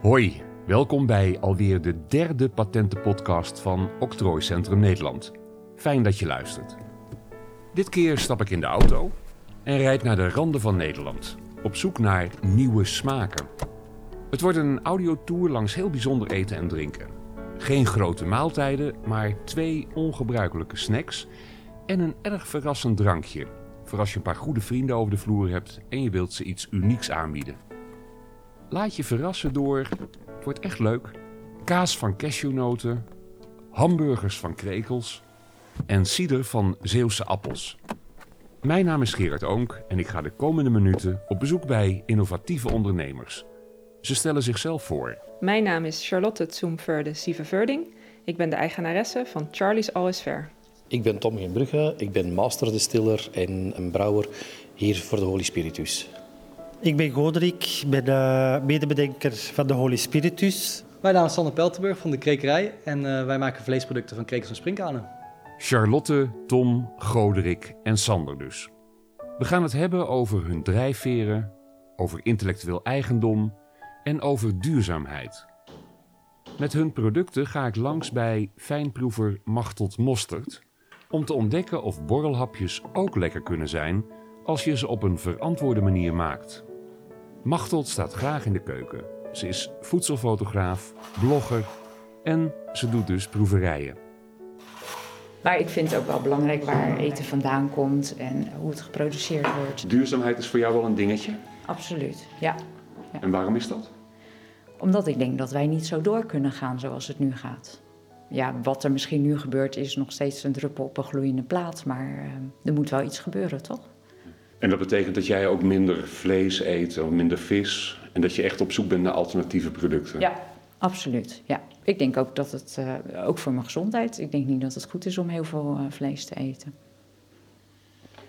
Hoi, welkom bij alweer de derde patentenpodcast van Octrooicentrum Nederland. Fijn dat je luistert. Dit keer stap ik in de auto en rijd naar de randen van Nederland, op zoek naar nieuwe smaken. Het wordt een audiotour langs heel bijzonder eten en drinken. Geen grote maaltijden, maar twee ongebruikelijke snacks en een erg verrassend drankje. Voor als je een paar goede vrienden over de vloer hebt en je wilt ze iets unieks aanbieden. Laat je verrassen door, het wordt echt leuk, kaas van cashewnoten, hamburgers van krekels en cider van Zeeuwse appels. Mijn naam is Gerard Oonk en ik ga de komende minuten op bezoek bij innovatieve ondernemers. Ze stellen zichzelf voor. Mijn naam is Charlotte Zoomverde Sieveverding. Ik ben de eigenaresse van Charlie's Always Fair. Ik ben Tom Genbrugge, ik ben masterdistiller en een brouwer hier voor de Holy Spiritus. Ik ben Goderick, ik ben de medebedenker van de Holy Spiritus. Mijn naam is Sander Peltenburg van de Krekerij en uh, wij maken vleesproducten van krekels en sprinkhanen. Charlotte, Tom, Goderick en Sander dus. We gaan het hebben over hun drijfveren, over intellectueel eigendom en over duurzaamheid. Met hun producten ga ik langs bij fijnproever Machteld Mosterd om te ontdekken of borrelhapjes ook lekker kunnen zijn als je ze op een verantwoorde manier maakt. Machteld staat graag in de keuken. Ze is voedselfotograaf, blogger en ze doet dus proeverijen. Maar ik vind het ook wel belangrijk waar eten vandaan komt en hoe het geproduceerd wordt. Duurzaamheid is voor jou wel een dingetje? Absoluut, ja. ja. En waarom is dat? Omdat ik denk dat wij niet zo door kunnen gaan zoals het nu gaat. Ja, wat er misschien nu gebeurt is nog steeds een druppel op een gloeiende plaat, maar uh, er moet wel iets gebeuren, toch? En dat betekent dat jij ook minder vlees eet of minder vis en dat je echt op zoek bent naar alternatieve producten? Ja, absoluut. Ja. Ik denk ook dat het, uh, ook voor mijn gezondheid, ik denk niet dat het goed is om heel veel uh, vlees te eten.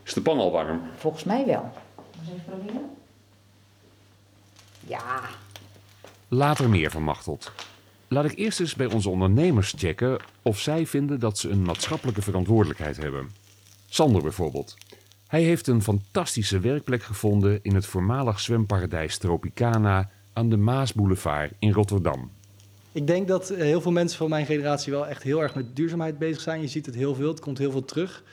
Is de pan al warm? Volgens mij wel. Eens even proberen. Ja. Later meer van Machteld. Laat ik eerst eens bij onze ondernemers checken of zij vinden dat ze een maatschappelijke verantwoordelijkheid hebben. Sander bijvoorbeeld. Hij heeft een fantastische werkplek gevonden in het voormalig zwemparadijs Tropicana aan de Maasboulevard in Rotterdam. Ik denk dat heel veel mensen van mijn generatie wel echt heel erg met duurzaamheid bezig zijn. Je ziet het heel veel, het komt heel veel terug.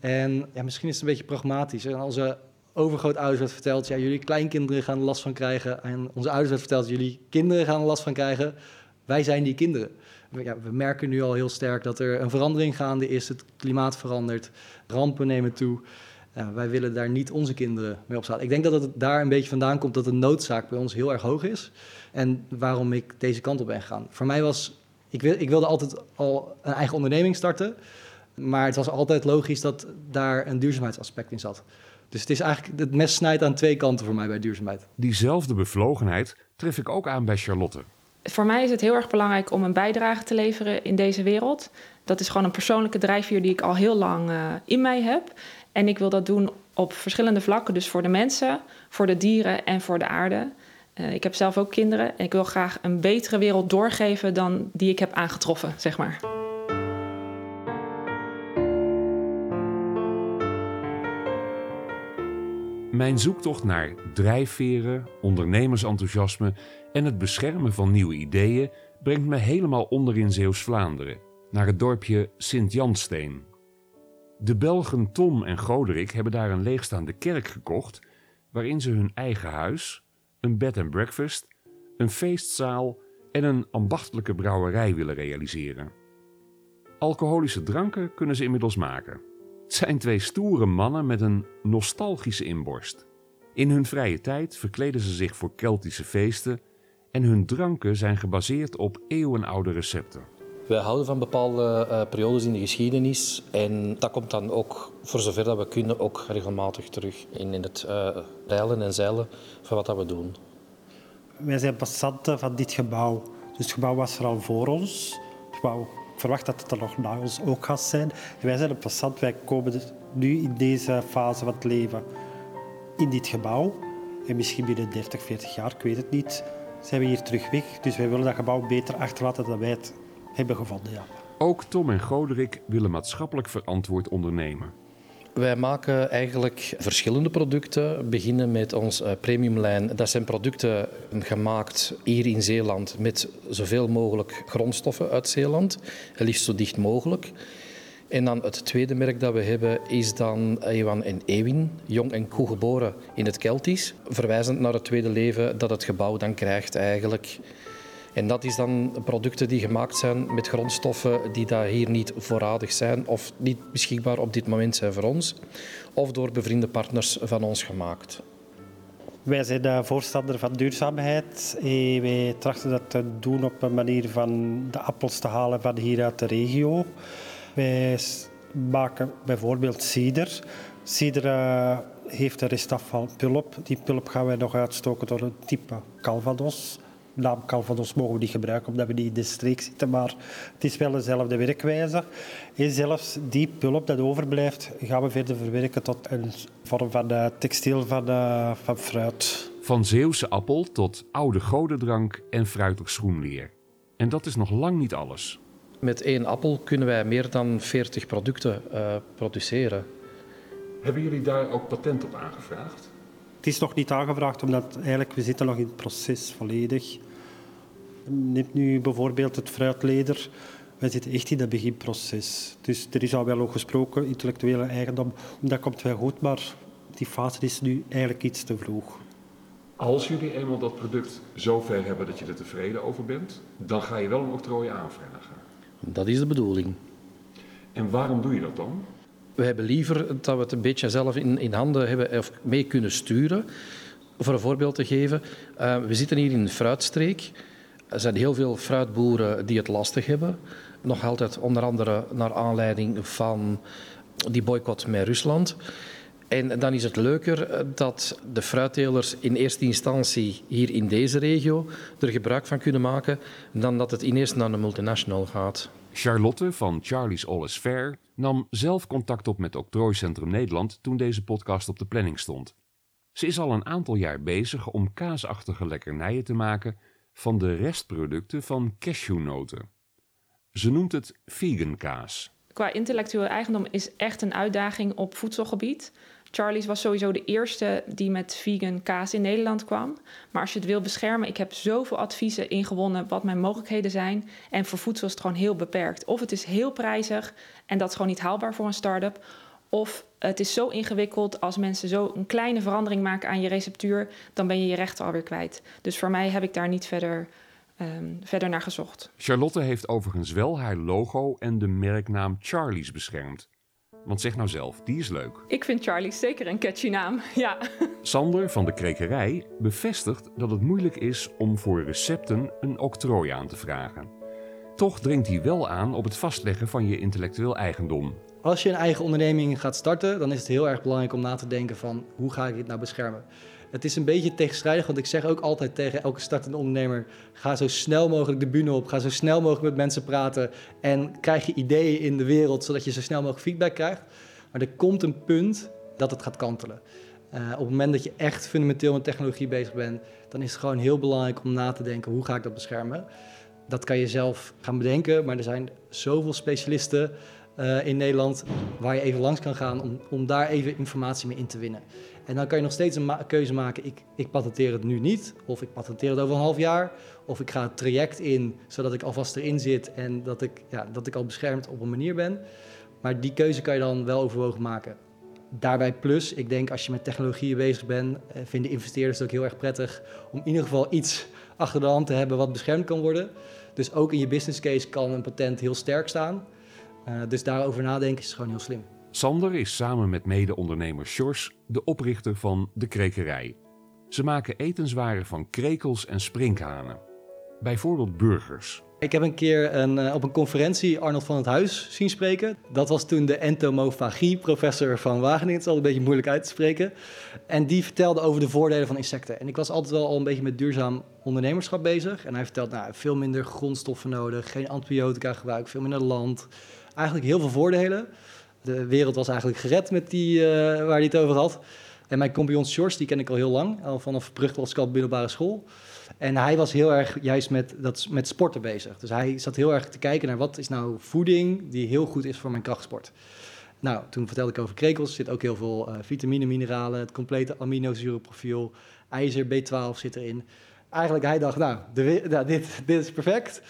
En ja, misschien is het een beetje pragmatisch. En als er overgrootouders werd verteld, ja, jullie kleinkinderen gaan er last van krijgen. En onze ouders werd verteld, jullie kinderen gaan er last van krijgen. Wij zijn die kinderen. We merken nu al heel sterk dat er een verandering gaande is. Het klimaat verandert, rampen nemen toe. Ja, wij willen daar niet onze kinderen mee op staan. Ik denk dat het daar een beetje vandaan komt dat de noodzaak bij ons heel erg hoog is. En waarom ik deze kant op ben gegaan. Voor mij was, ik, wil, ik wilde altijd al een eigen onderneming starten. Maar het was altijd logisch dat daar een duurzaamheidsaspect in zat. Dus het is eigenlijk, het mes snijdt aan twee kanten voor mij bij duurzaamheid. Diezelfde bevlogenheid tref ik ook aan bij Charlotte. Voor mij is het heel erg belangrijk om een bijdrage te leveren in deze wereld. Dat is gewoon een persoonlijke drijfveer die ik al heel lang uh, in mij heb. En ik wil dat doen op verschillende vlakken. Dus voor de mensen, voor de dieren en voor de aarde. Uh, ik heb zelf ook kinderen en ik wil graag een betere wereld doorgeven dan die ik heb aangetroffen, zeg maar. Mijn zoektocht naar drijfveren, ondernemersenthousiasme en het beschermen van nieuwe ideeën brengt me helemaal onder in Zeeuws-Vlaanderen, naar het dorpje Sint-Jansteen. De Belgen Tom en Goderick hebben daar een leegstaande kerk gekocht, waarin ze hun eigen huis, een bed and breakfast, een feestzaal en een ambachtelijke brouwerij willen realiseren. Alcoholische dranken kunnen ze inmiddels maken. Het zijn twee stoere mannen met een nostalgische inborst. In hun vrije tijd verkleden ze zich voor Keltische feesten en hun dranken zijn gebaseerd op eeuwenoude recepten. Wij houden van bepaalde uh, periodes in de geschiedenis en dat komt dan ook, voor zover dat we kunnen, ook regelmatig terug in, in het uh, reilen en zeilen van wat dat we doen. Wij zijn passanten van dit gebouw. Dus het gebouw was er al voor ons. Het gebouw, verwacht dat het er nog na ons ook gaat zijn. Wij zijn een passant, wij komen nu in deze fase van het leven in dit gebouw. En misschien binnen 30, 40 jaar, ik weet het niet, zijn we hier terug weg. Dus wij willen dat gebouw beter achterlaten dan wij het hebben gevonden. Ja. Ook Tom en Goderick willen maatschappelijk verantwoord ondernemen. Wij maken eigenlijk verschillende producten. Beginnen met ons uh, premiumlijn. Dat zijn producten gemaakt hier in Zeeland met zoveel mogelijk grondstoffen uit Zeeland. Het liefst zo dicht mogelijk. En dan het tweede merk dat we hebben is dan Ewan en Ewin, jong en koe geboren in het Keltisch. Verwijzend naar het tweede leven dat het gebouw dan krijgt eigenlijk. En dat is dan producten die gemaakt zijn met grondstoffen die daar hier niet voorradig zijn of niet beschikbaar op dit moment zijn voor ons. Of door bevriende partners van ons gemaakt. Wij zijn de voorstander van duurzaamheid. Eh, wij trachten dat te doen op een manier van de appels te halen van hier uit de regio. Wij maken bijvoorbeeld cider. Cider uh, heeft een restaf van pulp. Die pulp gaan wij nog uitstoken door een type Calvados. De naam Calvados mogen we niet gebruiken omdat we niet in de streek zitten, maar het is wel dezelfde werkwijze. En zelfs die pulp dat overblijft, gaan we verder verwerken tot een vorm van uh, textiel van, uh, van fruit. Van Zeeuwse appel tot oude godendrank en fruitig schoenleer. En dat is nog lang niet alles. Met één appel kunnen wij meer dan 40 producten uh, produceren. Hebben jullie daar ook patent op aangevraagd? Het is nog niet aangevraagd, omdat eigenlijk, we zitten nog in het proces volledig. Neem nu bijvoorbeeld het fruitleder. Wij zitten echt in het beginproces. Dus er is al wel ook gesproken, intellectuele eigendom. Dat komt wel goed, maar die fase is nu eigenlijk iets te vroeg. Als jullie eenmaal dat product zo ver hebben dat je er tevreden over bent, dan ga je wel een octrooi aanvragen. Dat is de bedoeling. En waarom doe je dat dan? We hebben liever dat we het een beetje zelf in, handen hebben of mee kunnen sturen. Voor een voorbeeld te geven, uh, we zitten hier in een fruitstreek. Er zijn heel veel fruitboeren die het lastig hebben. Nog altijd onder andere naar aanleiding van die boycott met Rusland. En dan is het leuker dat de fruittelers in eerste instantie hier in deze regio er gebruik van kunnen maken, dan dat het ineens naar de multinational gaat. Charlotte van Charlie's All is Fair nam zelf contact op met Octrooicentrum Nederland toen deze podcast op de planning stond. Ze is al een aantal jaar bezig om kaasachtige lekkernijen te maken van de restproducten van cashewnoten. Ze noemt het vegan kaas. Qua intellectueel eigendom is echt een uitdaging op voedselgebied. Charlie's was sowieso de eerste die met vegan kaas in Nederland kwam. Maar als je het wil beschermen, ik heb zoveel adviezen ingewonnen wat mijn mogelijkheden zijn. En voor voedsel is het gewoon heel beperkt. Of het is heel prijzig en dat is gewoon niet haalbaar voor een start-up. Of het is zo ingewikkeld als mensen zo een kleine verandering maken aan je receptuur, dan ben je je rechten alweer kwijt. Dus voor mij heb ik daar niet verder, um, verder naar gezocht. Charlotte heeft overigens wel haar logo en de merknaam Charlie's beschermd. Want zeg nou zelf, die is leuk. Ik vind Charlie zeker een catchy naam, ja. Sander van de Krekerij bevestigt dat het moeilijk is om voor recepten een octrooi aan te vragen. Toch dringt hij wel aan op het vastleggen van je intellectueel eigendom. Als je een eigen onderneming gaat starten, dan is het heel erg belangrijk om na te denken van hoe ga ik dit nou beschermen. Het is een beetje tegenstrijdig, want ik zeg ook altijd tegen elke startende ondernemer: ga zo snel mogelijk de bühne op, ga zo snel mogelijk met mensen praten en krijg je ideeën in de wereld, zodat je zo snel mogelijk feedback krijgt. Maar er komt een punt dat het gaat kantelen. Uh, op het moment dat je echt fundamenteel met technologie bezig bent, dan is het gewoon heel belangrijk om na te denken: hoe ga ik dat beschermen? Dat kan je zelf gaan bedenken, maar er zijn zoveel specialisten uh, in Nederland waar je even langs kan gaan om, om daar even informatie mee in te winnen. En dan kan je nog steeds een keuze maken. Ik, ik patenteer het nu niet. Of ik patenteer het over een half jaar. Of ik ga het traject in, zodat ik alvast erin zit en dat ik, ja, dat ik al beschermd op een manier ben. Maar die keuze kan je dan wel overwogen maken. Daarbij plus, ik denk als je met technologieën bezig bent, eh, vinden investeerders het ook heel erg prettig om in ieder geval iets achter de hand te hebben wat beschermd kan worden. Dus ook in je business case kan een patent heel sterk staan. Uh, dus daarover nadenken is gewoon heel slim. Sander is samen met mede-ondernemer Sjors de oprichter van De Krekerij. Ze maken etenswaren van krekels en sprinkhanen. Bijvoorbeeld burgers. Ik heb een keer een, uh, op een conferentie Arnold van het Huis zien spreken. Dat was toen de entomofagie-professor van Wageningen. Het is al een beetje moeilijk uit te spreken. En die vertelde over de voordelen van insecten. En ik was altijd wel al een beetje met duurzaam ondernemerschap bezig. En hij vertelt, nou, veel minder grondstoffen nodig, geen antibiotica gebruik, veel minder land. Eigenlijk heel veel voordelen de wereld was eigenlijk gered met die, uh, waar hij het over had. En mijn compagnon George, die ken ik al heel lang, al vanaf Brugklaskamp middelbare school. En hij was heel erg juist met, dat, met sporten bezig. Dus hij zat heel erg te kijken naar wat is nou voeding die heel goed is voor mijn krachtsport. Nou, toen vertelde ik over krekels. Er zit ook heel veel uh, vitamine, mineralen, het complete aminozurenprofiel. IJzer, B12 zit erin. Eigenlijk, hij dacht, nou, nou dit, dit is perfect.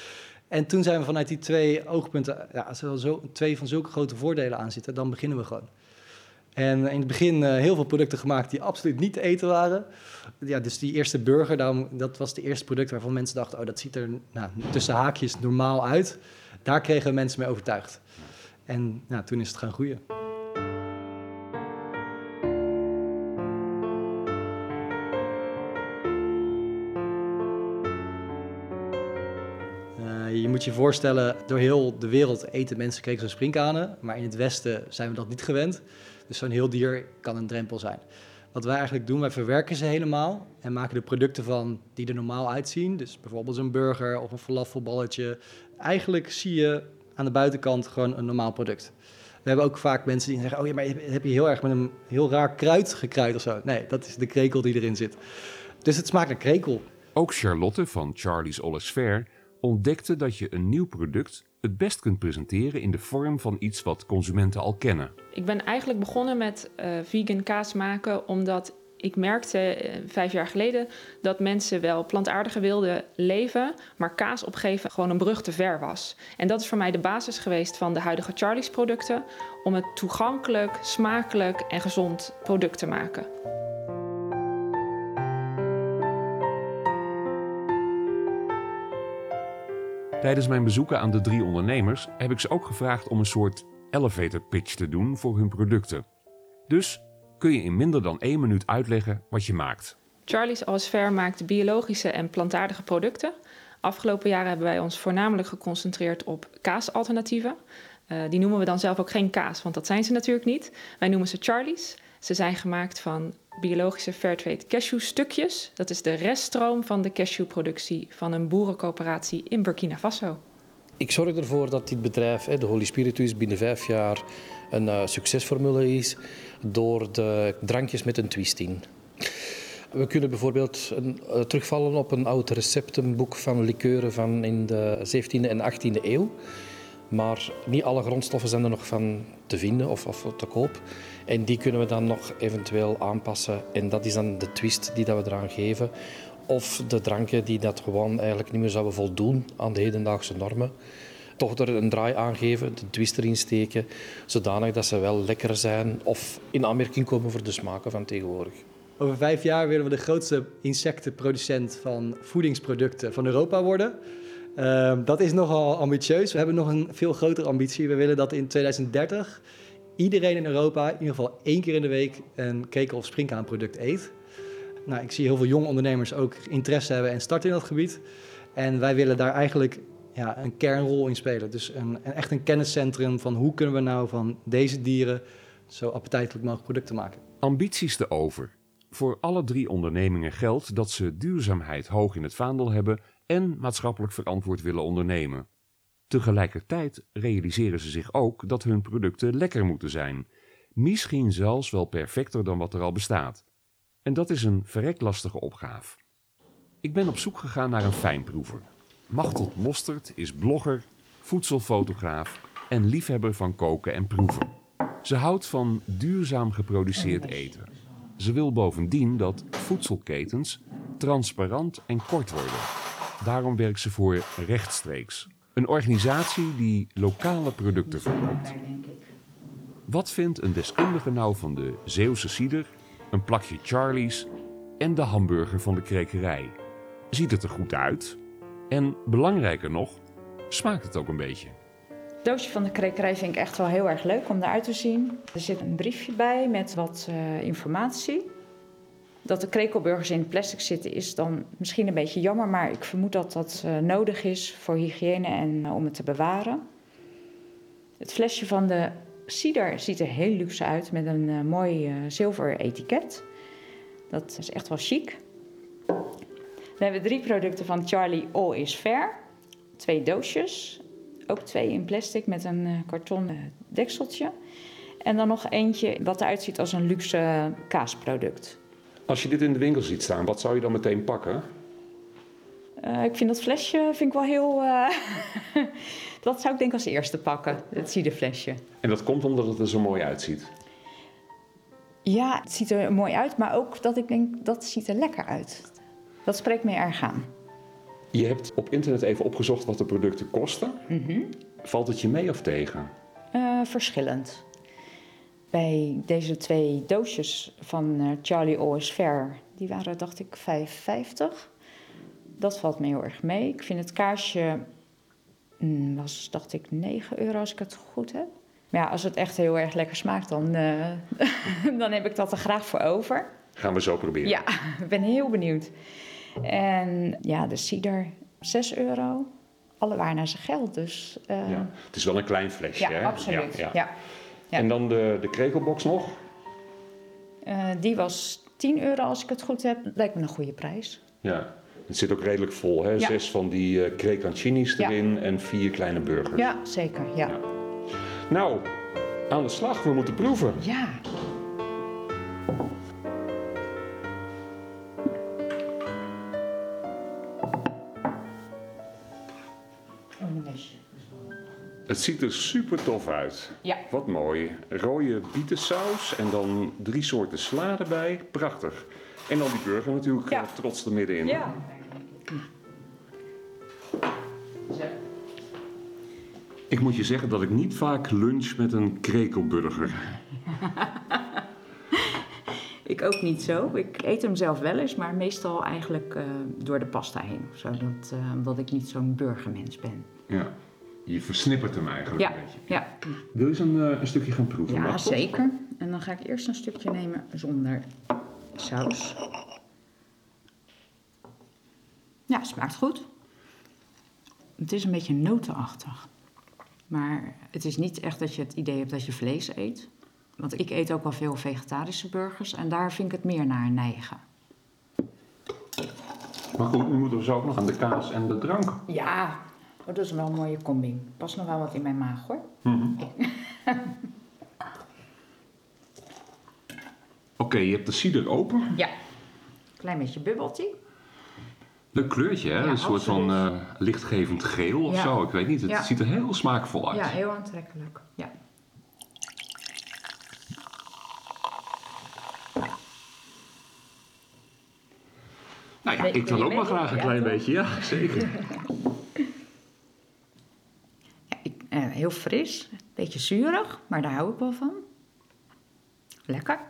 En toen zijn we vanuit die twee oogpunten, ja, als er zo, twee van zulke grote voordelen aan zitten, dan beginnen we gewoon. En in het begin uh, heel veel producten gemaakt die absoluut niet te eten waren. Ja, dus die eerste burger, dat was het eerste product waarvan mensen dachten... oh, dat ziet er nou, tussen haakjes normaal uit. Daar kregen we mensen mee overtuigd. En nou, toen is het gaan groeien. Je moet je voorstellen, door heel de wereld eten mensen krekels en sprinkhanen. Maar in het Westen zijn we dat niet gewend. Dus zo'n heel dier kan een drempel zijn. Wat wij eigenlijk doen, wij verwerken ze helemaal en maken er producten van die er normaal uitzien. Dus bijvoorbeeld een burger of een falafelballetje. Eigenlijk zie je aan de buitenkant gewoon een normaal product. We hebben ook vaak mensen die zeggen: Oh ja, maar heb je heel erg met een heel raar kruid gekruid of zo? Nee, dat is de krekel die erin zit. Dus het smaakt naar krekel. Ook Charlotte van Charlie's Alles Fair ontdekte dat je een nieuw product het best kunt presenteren in de vorm van iets wat consumenten al kennen. Ik ben eigenlijk begonnen met uh, vegan kaas maken omdat ik merkte uh, vijf jaar geleden dat mensen wel plantaardiger wilden leven, maar kaas opgeven gewoon een brug te ver was. En dat is voor mij de basis geweest van de huidige Charlie's producten, om het toegankelijk, smakelijk en gezond product te maken. Tijdens mijn bezoeken aan de drie ondernemers heb ik ze ook gevraagd om een soort elevator pitch te doen voor hun producten. Dus kun je in minder dan één minuut uitleggen wat je maakt. Charlie's Alles Fair maakt biologische en plantaardige producten. Afgelopen jaren hebben wij ons voornamelijk geconcentreerd op kaasalternatieven. Uh, die noemen we dan zelf ook geen kaas, want dat zijn ze natuurlijk niet. Wij noemen ze Charlie's. Ze zijn gemaakt van biologische Fairtrade cashewstukjes. Dat is de reststroom van de cashewproductie van een boerencoöperatie in Burkina Faso. Ik zorg ervoor dat dit bedrijf, de Holy Spiritus, binnen vijf jaar een uh, succesformule is door de drankjes met een twist in. We kunnen bijvoorbeeld uh, terugvallen op een oud receptenboek van likeuren van in de 17e en 18e eeuw. Maar niet alle grondstoffen zijn er nog van te vinden of, of te koop. En die kunnen we dan nog eventueel aanpassen. En dat is dan de twist die dat we eraan geven. Of de dranken die dat gewoon eigenlijk niet meer zouden voldoen aan de hedendaagse normen. Toch er een draai aan geven, de twist erin steken, zodanig dat ze wel lekker zijn of in aanmerking komen voor de smaken van tegenwoordig. Over vijf jaar willen we de grootste insectenproducent van voedingsproducten van Europa worden. Uh, dat is nogal ambitieus. We hebben nog een veel grotere ambitie. We willen dat in 2030 iedereen in Europa in ieder geval één keer in de week een krekel- of springkaanproduct eet. Nou, ik zie heel veel jonge ondernemers ook interesse hebben en starten in dat gebied. En wij willen daar eigenlijk ja, een kernrol in spelen. Dus een, een, echt een kenniscentrum van hoe kunnen we nou van deze dieren zo appetijtelijk mogelijk producten maken. Ambities te over. Voor alle drie ondernemingen geldt dat ze duurzaamheid hoog in het vaandel hebben en maatschappelijk verantwoord willen ondernemen. Tegelijkertijd realiseren ze zich ook dat hun producten lekker moeten zijn, misschien zelfs wel perfecter dan wat er al bestaat. En dat is een verreklastige opgave. Ik ben op zoek gegaan naar een fijnproever. Machteld Mostert is blogger, voedselfotograaf en liefhebber van koken en proeven. Ze houdt van duurzaam geproduceerd eten. Ze wil bovendien dat voedselketens transparant en kort worden. Daarom werkt ze voor Rechtstreeks, een organisatie die lokale producten verkoopt. Wat vindt een deskundige nou van de Zeeuwse cider, een plakje Charlie's en de hamburger van de krekerij? Ziet het er goed uit? En belangrijker nog, smaakt het ook een beetje? Het doosje van de krekerij vind ik echt wel heel erg leuk om eruit te zien. Er zit een briefje bij met wat uh, informatie. Dat de krekelburgers in plastic zitten is dan misschien een beetje jammer, maar ik vermoed dat dat uh, nodig is voor hygiëne en uh, om het te bewaren. Het flesje van de cider ziet er heel luxe uit met een uh, mooi zilver etiket. Dat is echt wel chic. We hebben drie producten van Charlie All is Fair. Twee doosjes, ook twee in plastic met een karton dekseltje. En dan nog eentje wat eruit ziet als een luxe kaasproduct. Als je dit in de winkel ziet staan, wat zou je dan meteen pakken? Eh, ik vind dat flesje vind ik wel heel... eh, dat zou ik denk als eerste pakken, het ciderflesje. En dat komt omdat het er zo mooi uitziet. Ja, het ziet er mooi uit, maar ook dat ik denk, dat ziet er lekker uit. Dat spreekt me erg aan. Je hebt op internet even opgezocht wat de producten kosten. Valt het je mee of tegen? Eh, verschillend. Bij deze twee doosjes van eh, Charlie Always Fair, die waren dacht ik 5,50. Dat valt me heel erg mee. Ik vind het kaarsje, mm, was dacht ik 9 euro als ik het goed heb. Maar ja, als het echt heel erg lekker smaakt, dan, eh, dan heb ik dat er graag voor over. Gaan we zo proberen. Ja, ik ben heel benieuwd. En ja, de cider, 6 euro. Alle waar naar zijn geld, dus... eh, Ja. Het is wel een klein flesje, ja, hè? absoluut. Ja, Ja, ja. Ja. En dan de, de krekelbox nog. Eh, die was 10 euro als ik het goed heb. Lijkt me een goede prijs. Ja. Het zit ook redelijk vol, hè? Ja. Zes van die uh, Ja. erin en vier kleine burgers. Ja, zeker. Ja. Ja. Nou, aan de slag. We moeten proeven. ja. Het ziet er super tof uit. Ja. Wat mooi. Rode bietensaus en dan drie soorten sla erbij. Prachtig. En dan die burger natuurlijk Ja. eh, trots er middenin. Ja. Ik moet je zeggen dat ik niet vaak lunch met een krekelburger. Ik ook niet zo. Ik eet hem zelf wel eens, maar meestal eigenlijk eh, door de pasta heen. of Zo, dat, eh, omdat ik niet zo'n burgermens ben. Ja. Je versnippert hem eigenlijk Ja, een beetje. ja. Wil je eens een, eh, een stukje gaan proeven? ja zeker. En dan ga ik eerst een stukje nemen zonder saus. Ja, smaakt goed. Het is een beetje notenachtig. Maar het is niet echt dat je het idee hebt dat je vlees eet. Want ik eet ook wel veel vegetarische burgers en daar vind ik het meer naar neigen. Maar goed, nu moeten we zo ook nog aan de kaas en de drank. Ja, oh, dat is wel een mooie combi. Past nog wel wat in mijn maag hoor. Oké, je hebt de cider open. Ja, klein beetje bubbeltje. Leuk kleurtje, hè? Ja, een soort van eh, lichtgevend geel of Ja. zo. Ik weet niet. Het Ja. ziet er heel smaakvol uit. Ja, heel aantrekkelijk. Ja. Nou ja, ik wil ook wel graag een klein beetje. Ja, zeker. Ja, ik, eh, heel fris, een beetje zuurig, maar daar hou ik wel van. Lekker.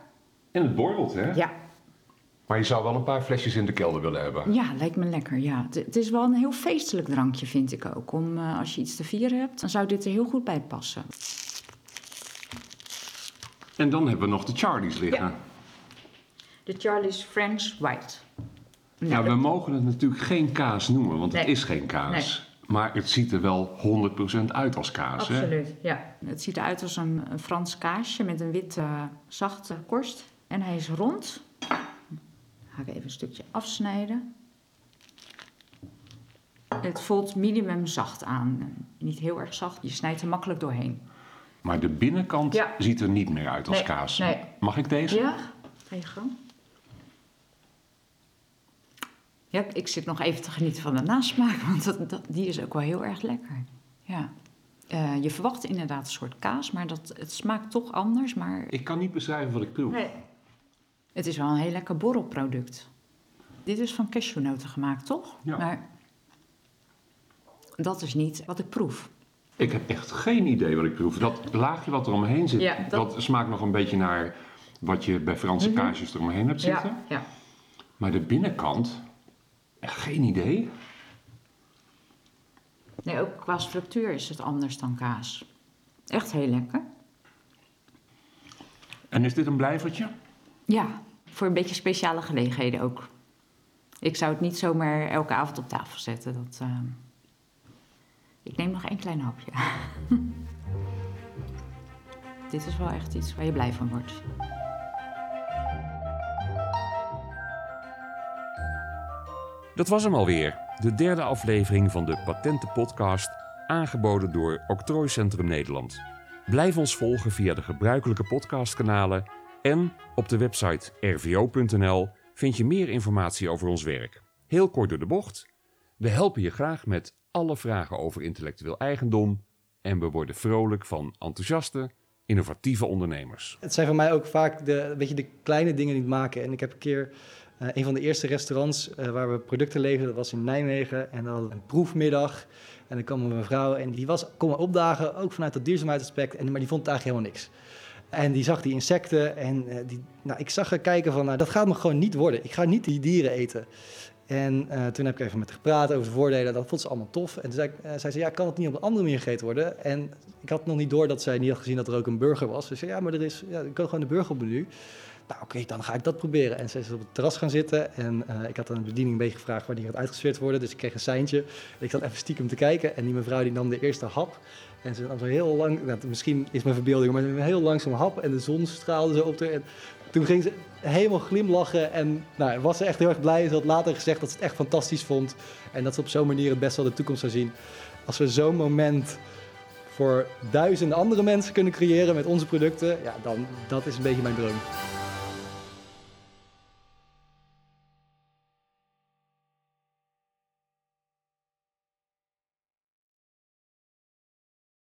En het borrelt, hè? Ja, Maar je zou wel een paar flesjes in de kelder willen hebben. ja lijkt me lekker. Ja. Het, is wel een heel feestelijk drankje, vind ik ook. Om, eh, als je iets te vieren hebt, dan zou dit er heel goed bij passen. En dan hebben we nog de Charlies liggen. Ja. De Charlie's French White. Ja, Nou, we mogen het natuurlijk geen kaas noemen, want het Nee. is geen kaas. Maar het ziet er wel 100% uit als kaas. Hè? Absoluut, ja. Het ziet eruit als een, een Frans kaasje met een witte, zachte korst. En hij is rond. Ga ik even een stukje afsnijden. Het voelt minimum zacht aan. Niet heel erg zacht, je snijdt er makkelijk doorheen. Maar de binnenkant Ja. ziet er niet meer uit als Nee, kaas. nee. Mag ik deze? Ja, ga je gang. Ja, ik zit nog even te genieten van de nasmaak, want dat, dat- die is ook wel heel erg lekker. Ja. Eh, je verwacht inderdaad een soort kaas, maar dat, het smaakt toch anders. Maar Ik kan niet beschrijven wat ik proef. Nee. Het is wel een heel lekker borrelproduct. Dit is van cashewnoten gemaakt, toch? Ja. Maar dat is niet wat ik proef. Ik heb echt geen idee wat ik proef. Dat laagje wat er omheen zit, Ja, dat... dat- Mhm. smaakt nog een beetje naar wat je bij Franse kaasjes eromheen hebt zitten. Ja, ja. Maar de binnenkant, echt geen idee. Nee, ook qua structuur is het anders dan kaas. Echt heel lekker. En is dit een blijvertje? Ja, voor een beetje speciale gelegenheden ook. Ik zou het niet zomaar elke avond op tafel zetten. Dat, eh, Ik neem nog één klein hapje. Dit is wel echt iets waar je blij van wordt. Dat was hem alweer. De derde aflevering van de Patentenpodcast, aangeboden door Octrooicentrum Nederland. Blijf ons volgen via de gebruikelijke podcastkanalen en op de website rvo.nl vind je meer informatie over ons werk. Heel kort door de bocht. We helpen je graag met alle vragen over intellectueel eigendom en we worden vrolijk van enthousiaste, innovatieve ondernemers. Het zijn voor mij ook vaak de, weet je, de kleine dingen die het maken. En ik heb een keer uh, een van de eerste restaurants uh, waar we producten leverden, was in Nijmegen. En dan een proefmiddag. En dan kwam een mevrouw en die was komen opdagen, ook vanuit dat duurzaamheidsaspect. En, maar die vond het eigenlijk helemaal niks. En die zag die insecten en uh, die, nou, ik zag haar kijken van, nou, dat gaat me gewoon niet worden. Ik ga niet die dieren eten. En toen heb ik even met haar gepraat over de voordelen. Dat vond ze allemaal tof. En zei, zei ze, ja, kan het niet op een andere manier gegeten worden? En ik had nog niet door dat zij niet had gezien dat er ook een burger was. Dus zei, ja, maar er is, ja, ik kan gewoon de burger op menu. Nou, oké, dan ga ik dat proberen. En ze is op het terras gaan zitten. En uh, ik had aan de bediening een beetje gevraagd waar die gaat uitgesfeerd worden. Dus ik kreeg een seintje. Ik zat even stiekem te kijken. En die mevrouw die nam de eerste hap. En ze nam zo heel lang, nou, misschien is mijn verbeelding, maar een heel langzaam hap. En de zon straalde zo op haar. En toen ging ze helemaal glimlachen en nou, was ze echt heel erg blij. Ze had later gezegd dat ze het echt fantastisch vond. En dat ze op zo'n manier het best wel de toekomst zou zien. Als we zo'n moment voor duizenden andere mensen kunnen creëren met onze producten, ja, dan dat is een beetje mijn droom.